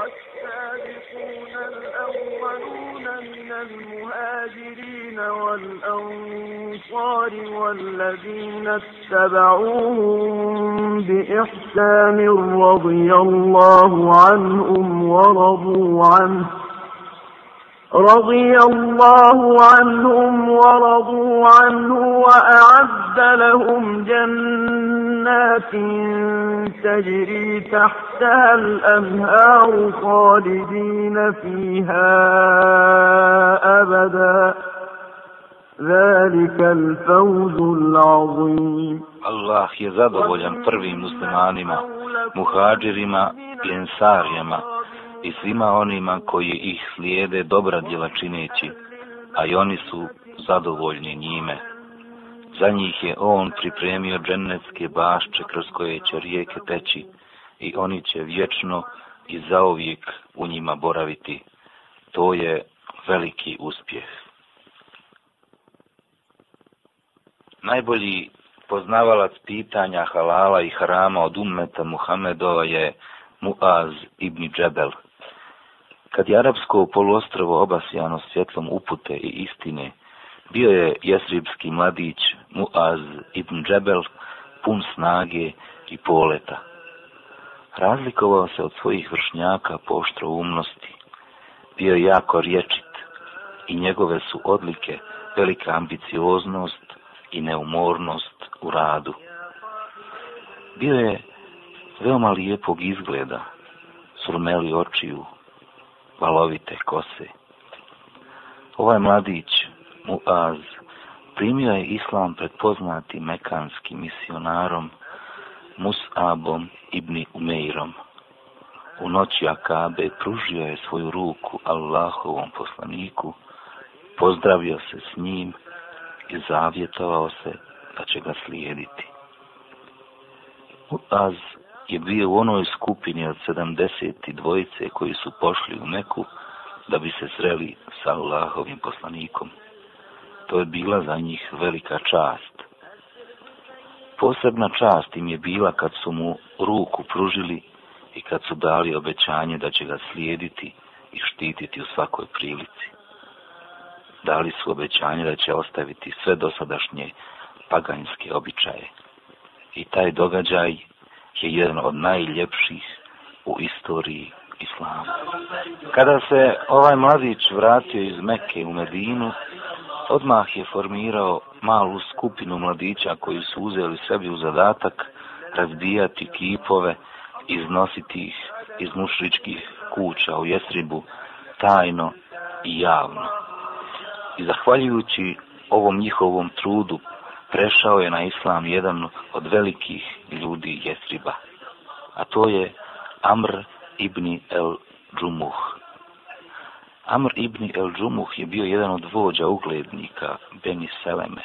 والسابقون الأولون من المهاجرين والأنصار والذين اتبعوهم بإحسان رضي الله عنهم ورضوا عنه رضي الله عنهم ورضوا عنه وأعد لهم جنات جنات تجري تحتها الأنهار خالدين فيها أبدا ذلك الفوز العظيم الله يزاد غلام تربي مسلمان مهاجرين ينصارين i svima onima koji ih slijede dobra djela čineći, a i oni su zadovoljni njime. Za njih je on pripremio džennetske bašče kroz koje će rijeke teći i oni će vječno i zaovijek u njima boraviti. To je veliki uspjeh. Najbolji poznavalac pitanja halala i harama od ummeta Muhamedova je Muaz ibn Džebel. Kad je arapsko poluostrovo obasjano svjetlom upute i istine, Bio je jesribski mladić Muaz ibn Džebel, pun snage i poleta. Razlikovao se od svojih vršnjaka po umnosti. Bio je jako riječit i njegove su odlike velika ambicioznost i neumornost u radu. Bio je veoma lijepog izgleda, surmeli očiju, valovite kose. Ovaj mladić Muaz primio je islam pred poznatim mekanskim misionarom Musabom ibn Umeirom. U noći Akabe pružio je svoju ruku Allahovom poslaniku, pozdravio se s njim i zavjetovao se da će ga slijediti. Muaz je bio u onoj skupini od sedamdeseti dvojice koji su pošli u Meku da bi se sreli sa Allahovim poslanikom to je bila za njih velika čast. Posebna čast im je bila kad su mu ruku pružili i kad su dali obećanje da će ga slijediti i štititi u svakoj prilici. Dali su obećanje da će ostaviti sve dosadašnje paganjske običaje. I taj događaj je jedan od najljepših u istoriji islama. Kada se ovaj mladić vratio iz Mekke u Medinu, odmah je formirao malu skupinu mladića koji su uzeli sebi u zadatak razbijati kipove, iznositi ih iz mušričkih kuća u Jesribu tajno i javno. I zahvaljujući ovom njihovom trudu prešao je na islam jedan od velikih ljudi Jesriba, a to je Amr ibn el Džumuh. Amr ibn el-đumuh je bio jedan od vođa uglednika Beni Seleme.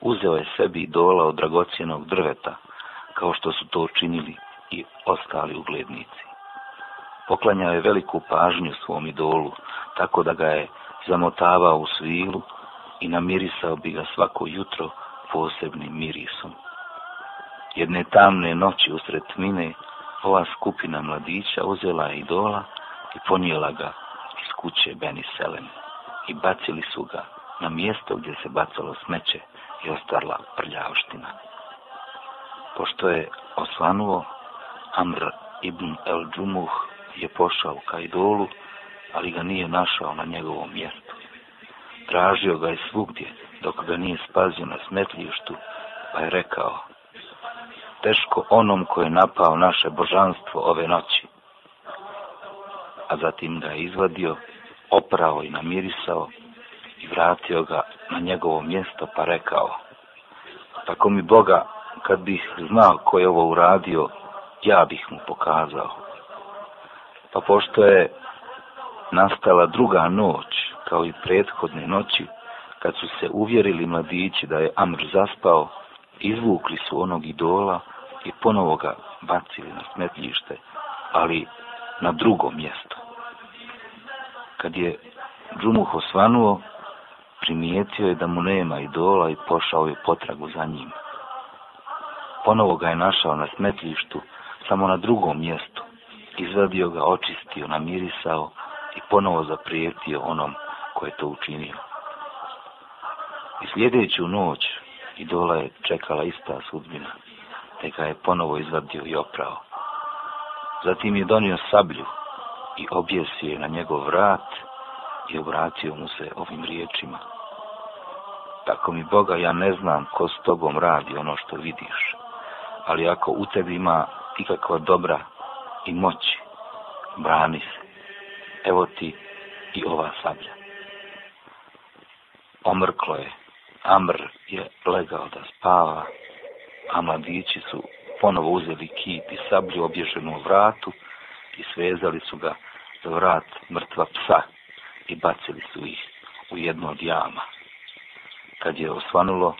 Uzeo je sebi dola od dragocijenog drveta, kao što su to učinili i ostali uglednici. Poklanjao je veliku pažnju svom idolu, tako da ga je zamotavao u svilu i namirisao bi ga svako jutro posebnim mirisom. Jedne tamne noći usred tmine, ova skupina mladića uzela je idola i ponijela ga kuće Beni Selem i bacili su ga na mjesto gdje se bacalo smeće i ostarla prljavština. Pošto je osvanuo, Amr ibn El Džumuh je pošao ka idolu, ali ga nije našao na njegovom mjestu. Tražio ga je svugdje, dok ga nije spazio na smetljištu, pa je rekao, teško onom koje je napao naše božanstvo ove noći. A zatim ga je izvadio oprao i namirisao i vratio ga na njegovo mjesto pa rekao Tako mi Boga, kad bih znao ko je ovo uradio, ja bih mu pokazao. Pa pošto je nastala druga noć, kao i prethodne noći, kad su se uvjerili mladići da je Amr zaspao, izvukli su onog idola i ponovo ga bacili na smetljište, ali na drugo mjesto. Kad je Džumuh osvanuo, primijetio je da mu nema idola i pošao je potragu za njim. Ponovo ga je našao na smetlištu, samo na drugom mjestu. Izvadio ga, očistio, namirisao i ponovo zaprijetio onom koje je to učinio. I sljedeću noć idola je čekala ista sudbina, te ga je ponovo izvadio i oprao. Zatim je donio sablju, i objesio je na njegov vrat i obratio mu se ovim riječima. Tako mi Boga, ja ne znam ko s tobom radi ono što vidiš, ali ako u tebi ima ikakva dobra i moći, brani se. Evo ti i ova sablja. Omrklo je, Amr je legao da spava, a mladići su ponovo uzeli kip i sablju obješenu u vratu, i svezali su ga za vrat mrtva psa i bacili su ih u jednu od jama. Kad je osvanulo,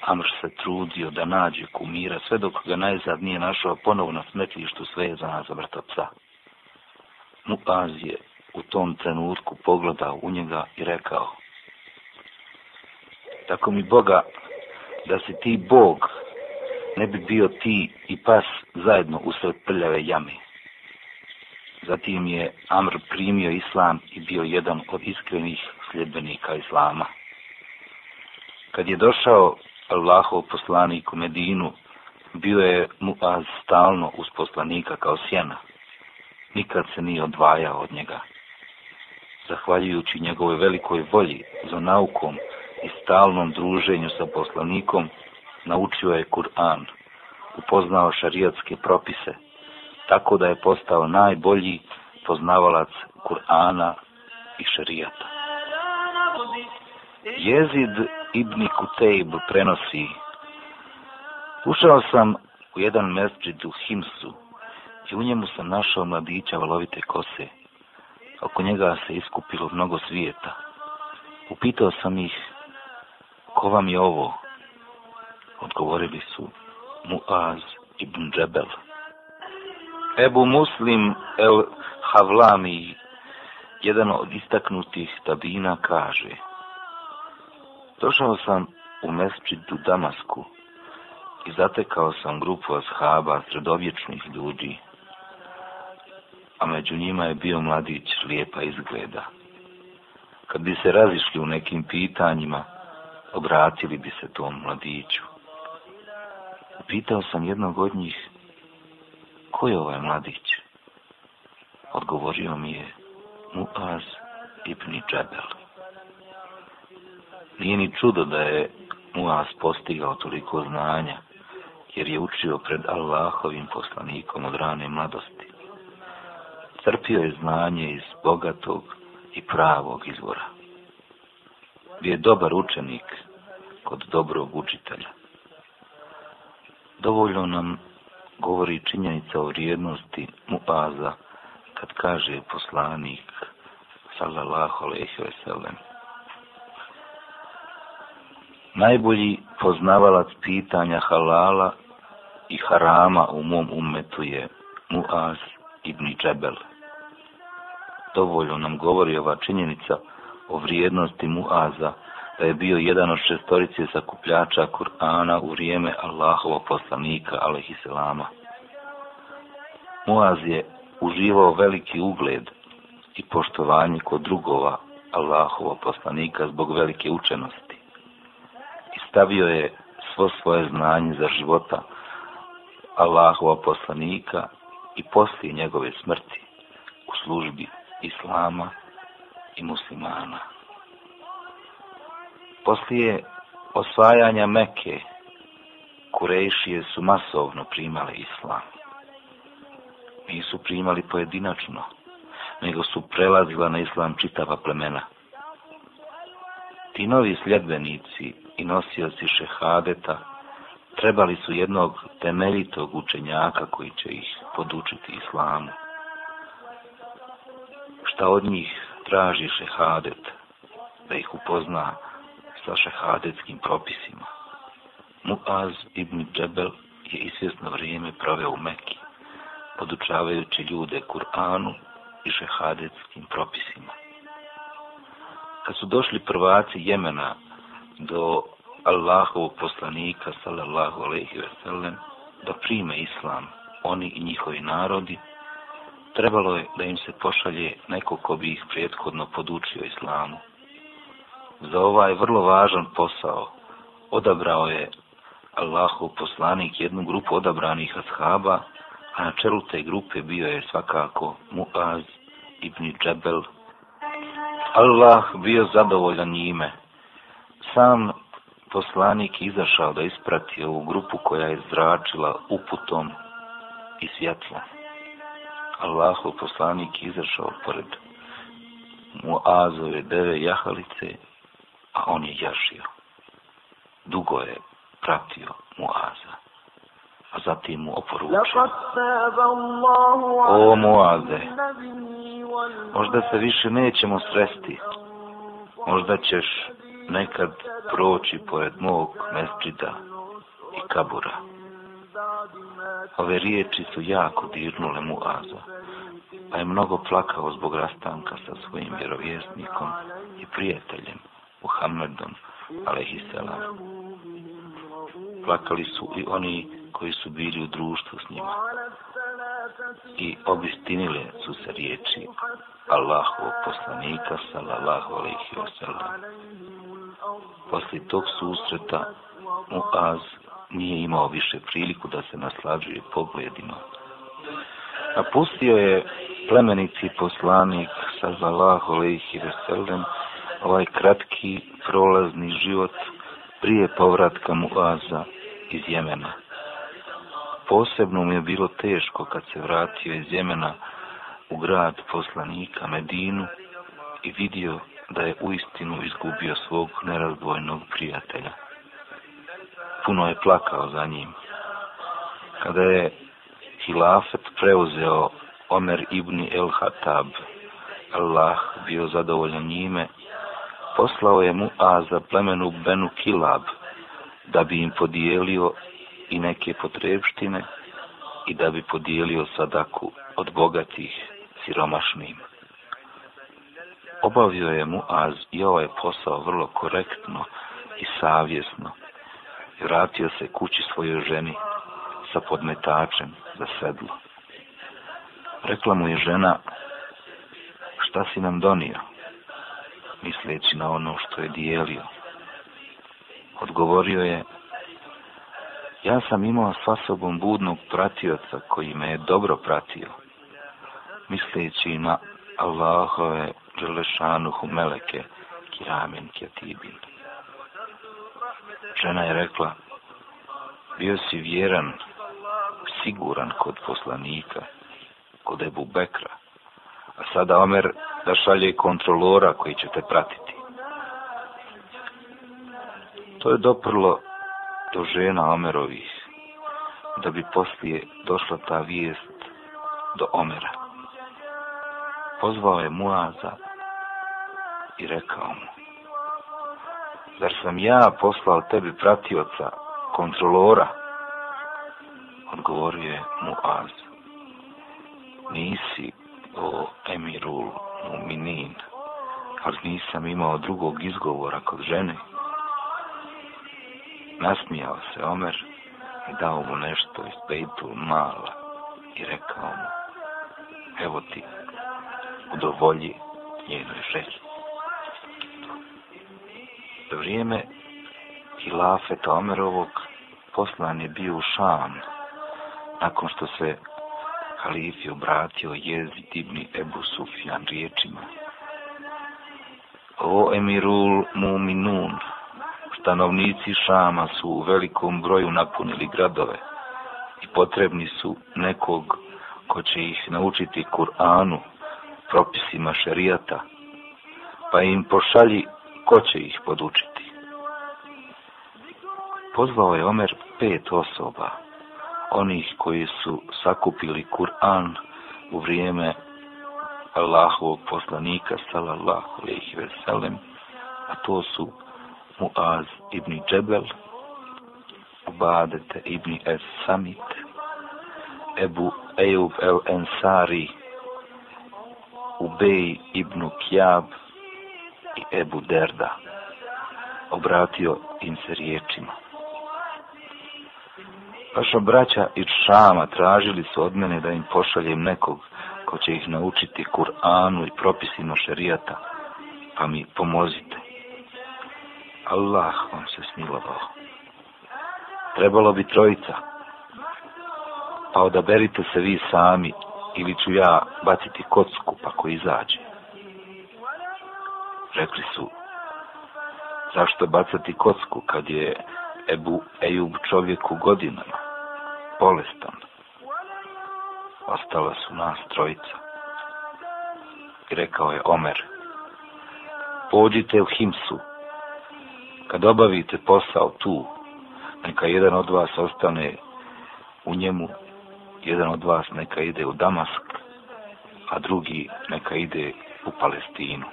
Amr se trudio da nađe kumira, sve dok ga najzad nije našao ponovo na smetlištu svezana za mrtva psa. Mupaz je u tom trenutku pogledao u njega i rekao Tako mi Boga, da si ti Bog, ne bi bio ti i pas zajedno usred prljave jame. Zatim je Amr primio islam i bio jedan od iskrenih sljedbenika islama. Kad je došao Allahov poslanik u Medinu, bio je Muaz stalno uz poslanika kao sjena. Nikad se nije odvajao od njega. Zahvaljujući njegove velikoj volji za naukom i stalnom druženju sa poslanikom, naučio je Kur'an, upoznao šarijatske propise, tako da je postao najbolji poznavalac Kur'ana i šerijata. Jezid ibn Kutejb prenosi Ušao sam u jedan mesđid u Himsu i u njemu sam našao mladića valovite kose. Oko njega se iskupilo mnogo svijeta. Upitao sam ih, ko vam je ovo? Odgovorili su Muaz ibn Džebel. Ebu Muslim el Havlami, jedan od istaknutih tabina, kaže Došao sam u mesčitu Damasku i zatekao sam grupu ashaba sredovječnih ljudi, a među njima je bio mladić lijepa izgleda. Kad bi se razišli u nekim pitanjima, obratili bi se tom mladiću. Pitao sam jednog od njih, ko je ovaj mladić? Odgovorio mi je Muaz ibn Džebel. Nije ni čudo da je Muaz postigao toliko znanja, jer je učio pred Allahovim poslanikom od rane mladosti. Crpio je znanje iz bogatog i pravog izvora. Bio je dobar učenik kod dobrog učitelja. Dovoljno nam govori činjenica o vrijednosti Mu'aza kad kaže poslanik sallallahu alaihi wa sallam najbolji poznavalac pitanja halala i harama u mom umetu je Mu'az ibn Džebel dovoljno nam govori ova činjenica o vrijednosti Mu'aza da je bio jedan od šestorice sakupljača Kur'ana u vrijeme Allahova poslanika, alaihi selama. Muaz je uživao veliki ugled i poštovanje kod drugova Allahova poslanika zbog velike učenosti. I stavio je svo svoje znanje za života Allahova poslanika i poslije njegove smrti u službi Islama i muslimana. Poslije osvajanja Meke, Kurejšije su masovno primale Islam nisu primali pojedinačno, nego su prelazila na islam čitava plemena. Ti novi sljedbenici i nosioci šehadeta trebali su jednog temeljitog učenjaka koji će ih podučiti islamu. Šta od njih traži šehadet, da ih upozna sa šehadetskim propisima. Muaz ibn Džebel je izvjesno vrijeme proveo u Mekiji podučavajući ljude Kur'anu i šehadetskim propisima. Kad su došli prvaci Jemena do Allahovog poslanika, sallallahu alaihi ve sellem, da prime islam, oni i njihovi narodi, trebalo je da im se pošalje neko ko bi ih prijethodno podučio islamu. Za ovaj vrlo važan posao odabrao je Allahov poslanik jednu grupu odabranih ashaba, a na čelu te grupe bio je svakako Muaz ibn Džebel. Allah bio zadovoljan njime. Sam poslanik izašao da isprati ovu grupu koja je zračila uputom i svjetlom. Allahov poslanik izašao pored Muazove deve jahalice, a on je jašio. Dugo je pratio Muaza a zatim mu oporučio. O Muaze, možda se više nećemo sresti, možda ćeš nekad proći pored mog mestrida i kabura. Ove riječi su jako dirnule Muaza, pa je mnogo plakao zbog rastanka sa svojim vjerovjesnikom i prijateljem, Muhammedom, alehisselam. Plakali su i oni koji su bili u društvu s njima i obistinile su se riječi Allahu poslanika sallallahu alaihi wasallam. Poslije tog susreta Muaz nije imao više priliku da se naslađuje pogledima. Napustio je plemenici poslanik sallallahu alaihi wasallam ovaj kratki prolazni život prije povratka Muaza iz Jemena. Posebno mu je bilo teško kad se vratio iz Jemena u grad poslanika Medinu i vidio da je u istinu izgubio svog nerazdvojnog prijatelja. Puno je plakao za njim. Kada je Hilafet preuzeo Omer ibn el-Hatab, Allah bio zadovoljan njime, poslao je mu Aza plemenu Benu Kilab da bi im podijelio i neke potrebštine i da bi podijelio sadaku od bogatih siromašnim. Obavio je mu az i ovaj posao vrlo korektno i savjesno. Vratio se kući svojoj ženi sa podmetačem za sedlo. Rekla mu je žena, šta si nam donio? Misleći na ono što je dijelio. Odgovorio je, Ja sam imao sa sobom budnog pratioca koji me je dobro pratio, misleći na Allahove Đelešanu Humeleke, Kiramin Kjetibin. Žena je rekla, bio si vjeran, siguran kod poslanika, kod Ebu Bekra, a sada Omer da šalje kontrolora koji će te pratiti. To je doprlo do žena Omerovih, da bi poslije došla ta vijest do Omera. Pozvao je Muaza i rekao mu, zar sam ja poslao tebi pratioca, kontrolora? Odgovorio je Muaz, nisi o Emirul Muminin, ali nisam imao drugog izgovora kod žene. Nasmijao se Omer i dao mu nešto iz pejtu mala i rekao mu, evo ti, udovolji njenoj želji. Do vrijeme i lafeta Omerovog poslan je bio u Šam, nakon što se halif je obratio jezdi divni Ebu Sufjan riječima. O emirul muminun, stanovnici Šama su u velikom broju napunili gradove i potrebni su nekog ko će ih naučiti Kur'anu, propisima šerijata, pa im pošalji ko će ih podučiti. Pozvao je Omer pet osoba, onih koji su sakupili Kur'an u vrijeme Allahovog poslanika, salallahu alaihi veselem, a to su Muaz ibn Džebel, Ubadete ibn Es Samit, Ebu Ejub el Ensari, Ubej ibn Kjab i Ebu Derda. Obratio im se riječima. Vaša braća iz Šama tražili su od mene da im pošaljem nekog ko će ih naučiti Kur'anu i propisima šerijata, pa mi pomozite. Allah vam se smilovao. Trebalo bi trojica. Pa odaberite se vi sami ili ću ja baciti kocku pa ko izađe. Rekli su, zašto bacati kocku kad je Ebu Ejub čovjeku godinama, bolestan. Ostala su nas trojica. I rekao je Omer, pođite u Himsu, kad obavite posao tu, neka jedan od vas ostane u njemu, jedan od vas neka ide u Damask, a drugi neka ide u Palestinu.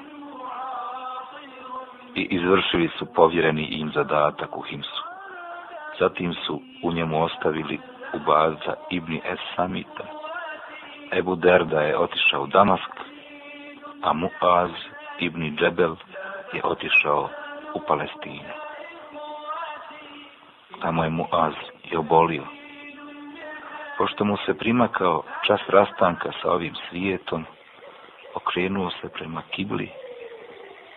I izvršili su povjereni im zadatak u Himsu. Zatim su u njemu ostavili Ubaza Ibni Esamita. Ebu Derda je otišao u Damask, a Muaz Ibni Džebel je otišao u Palestini. Tamo je mu Az i obolio. Pošto mu se primakao čas rastanka sa ovim svijetom, okrenuo se prema kibli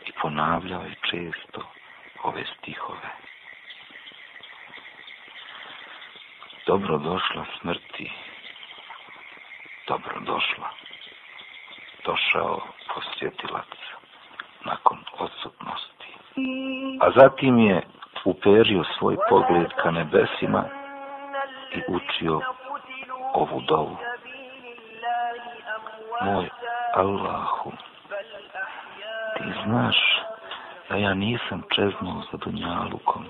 i ponavljao je često ove stihove. Dobro došla smrti, dobro došla, došao posjetilac nakon odsutnosti. A zatim je uperio svoj pogled ka nebesima i učio ovu dovu. Moj Allahu, ti znaš da ja nisam čeznuo za Dunjalukom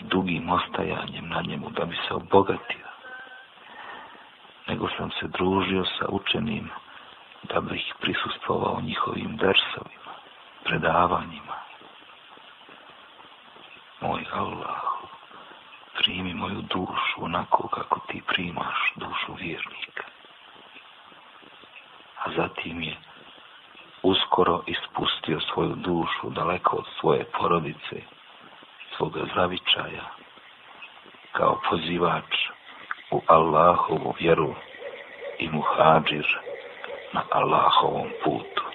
i dugim ostajanjem na njemu da bi se obogatio, nego sam se družio sa učenim da bih prisustvovao njihovim dersovima, predavanjima moj Allah, primi moju dušu onako kako ti primaš dušu vjernika. A zatim je uskoro ispustio svoju dušu daleko od svoje porodice, svoga zavičaja, kao pozivač u Allahovu vjeru i muhađir na Allahovom putu.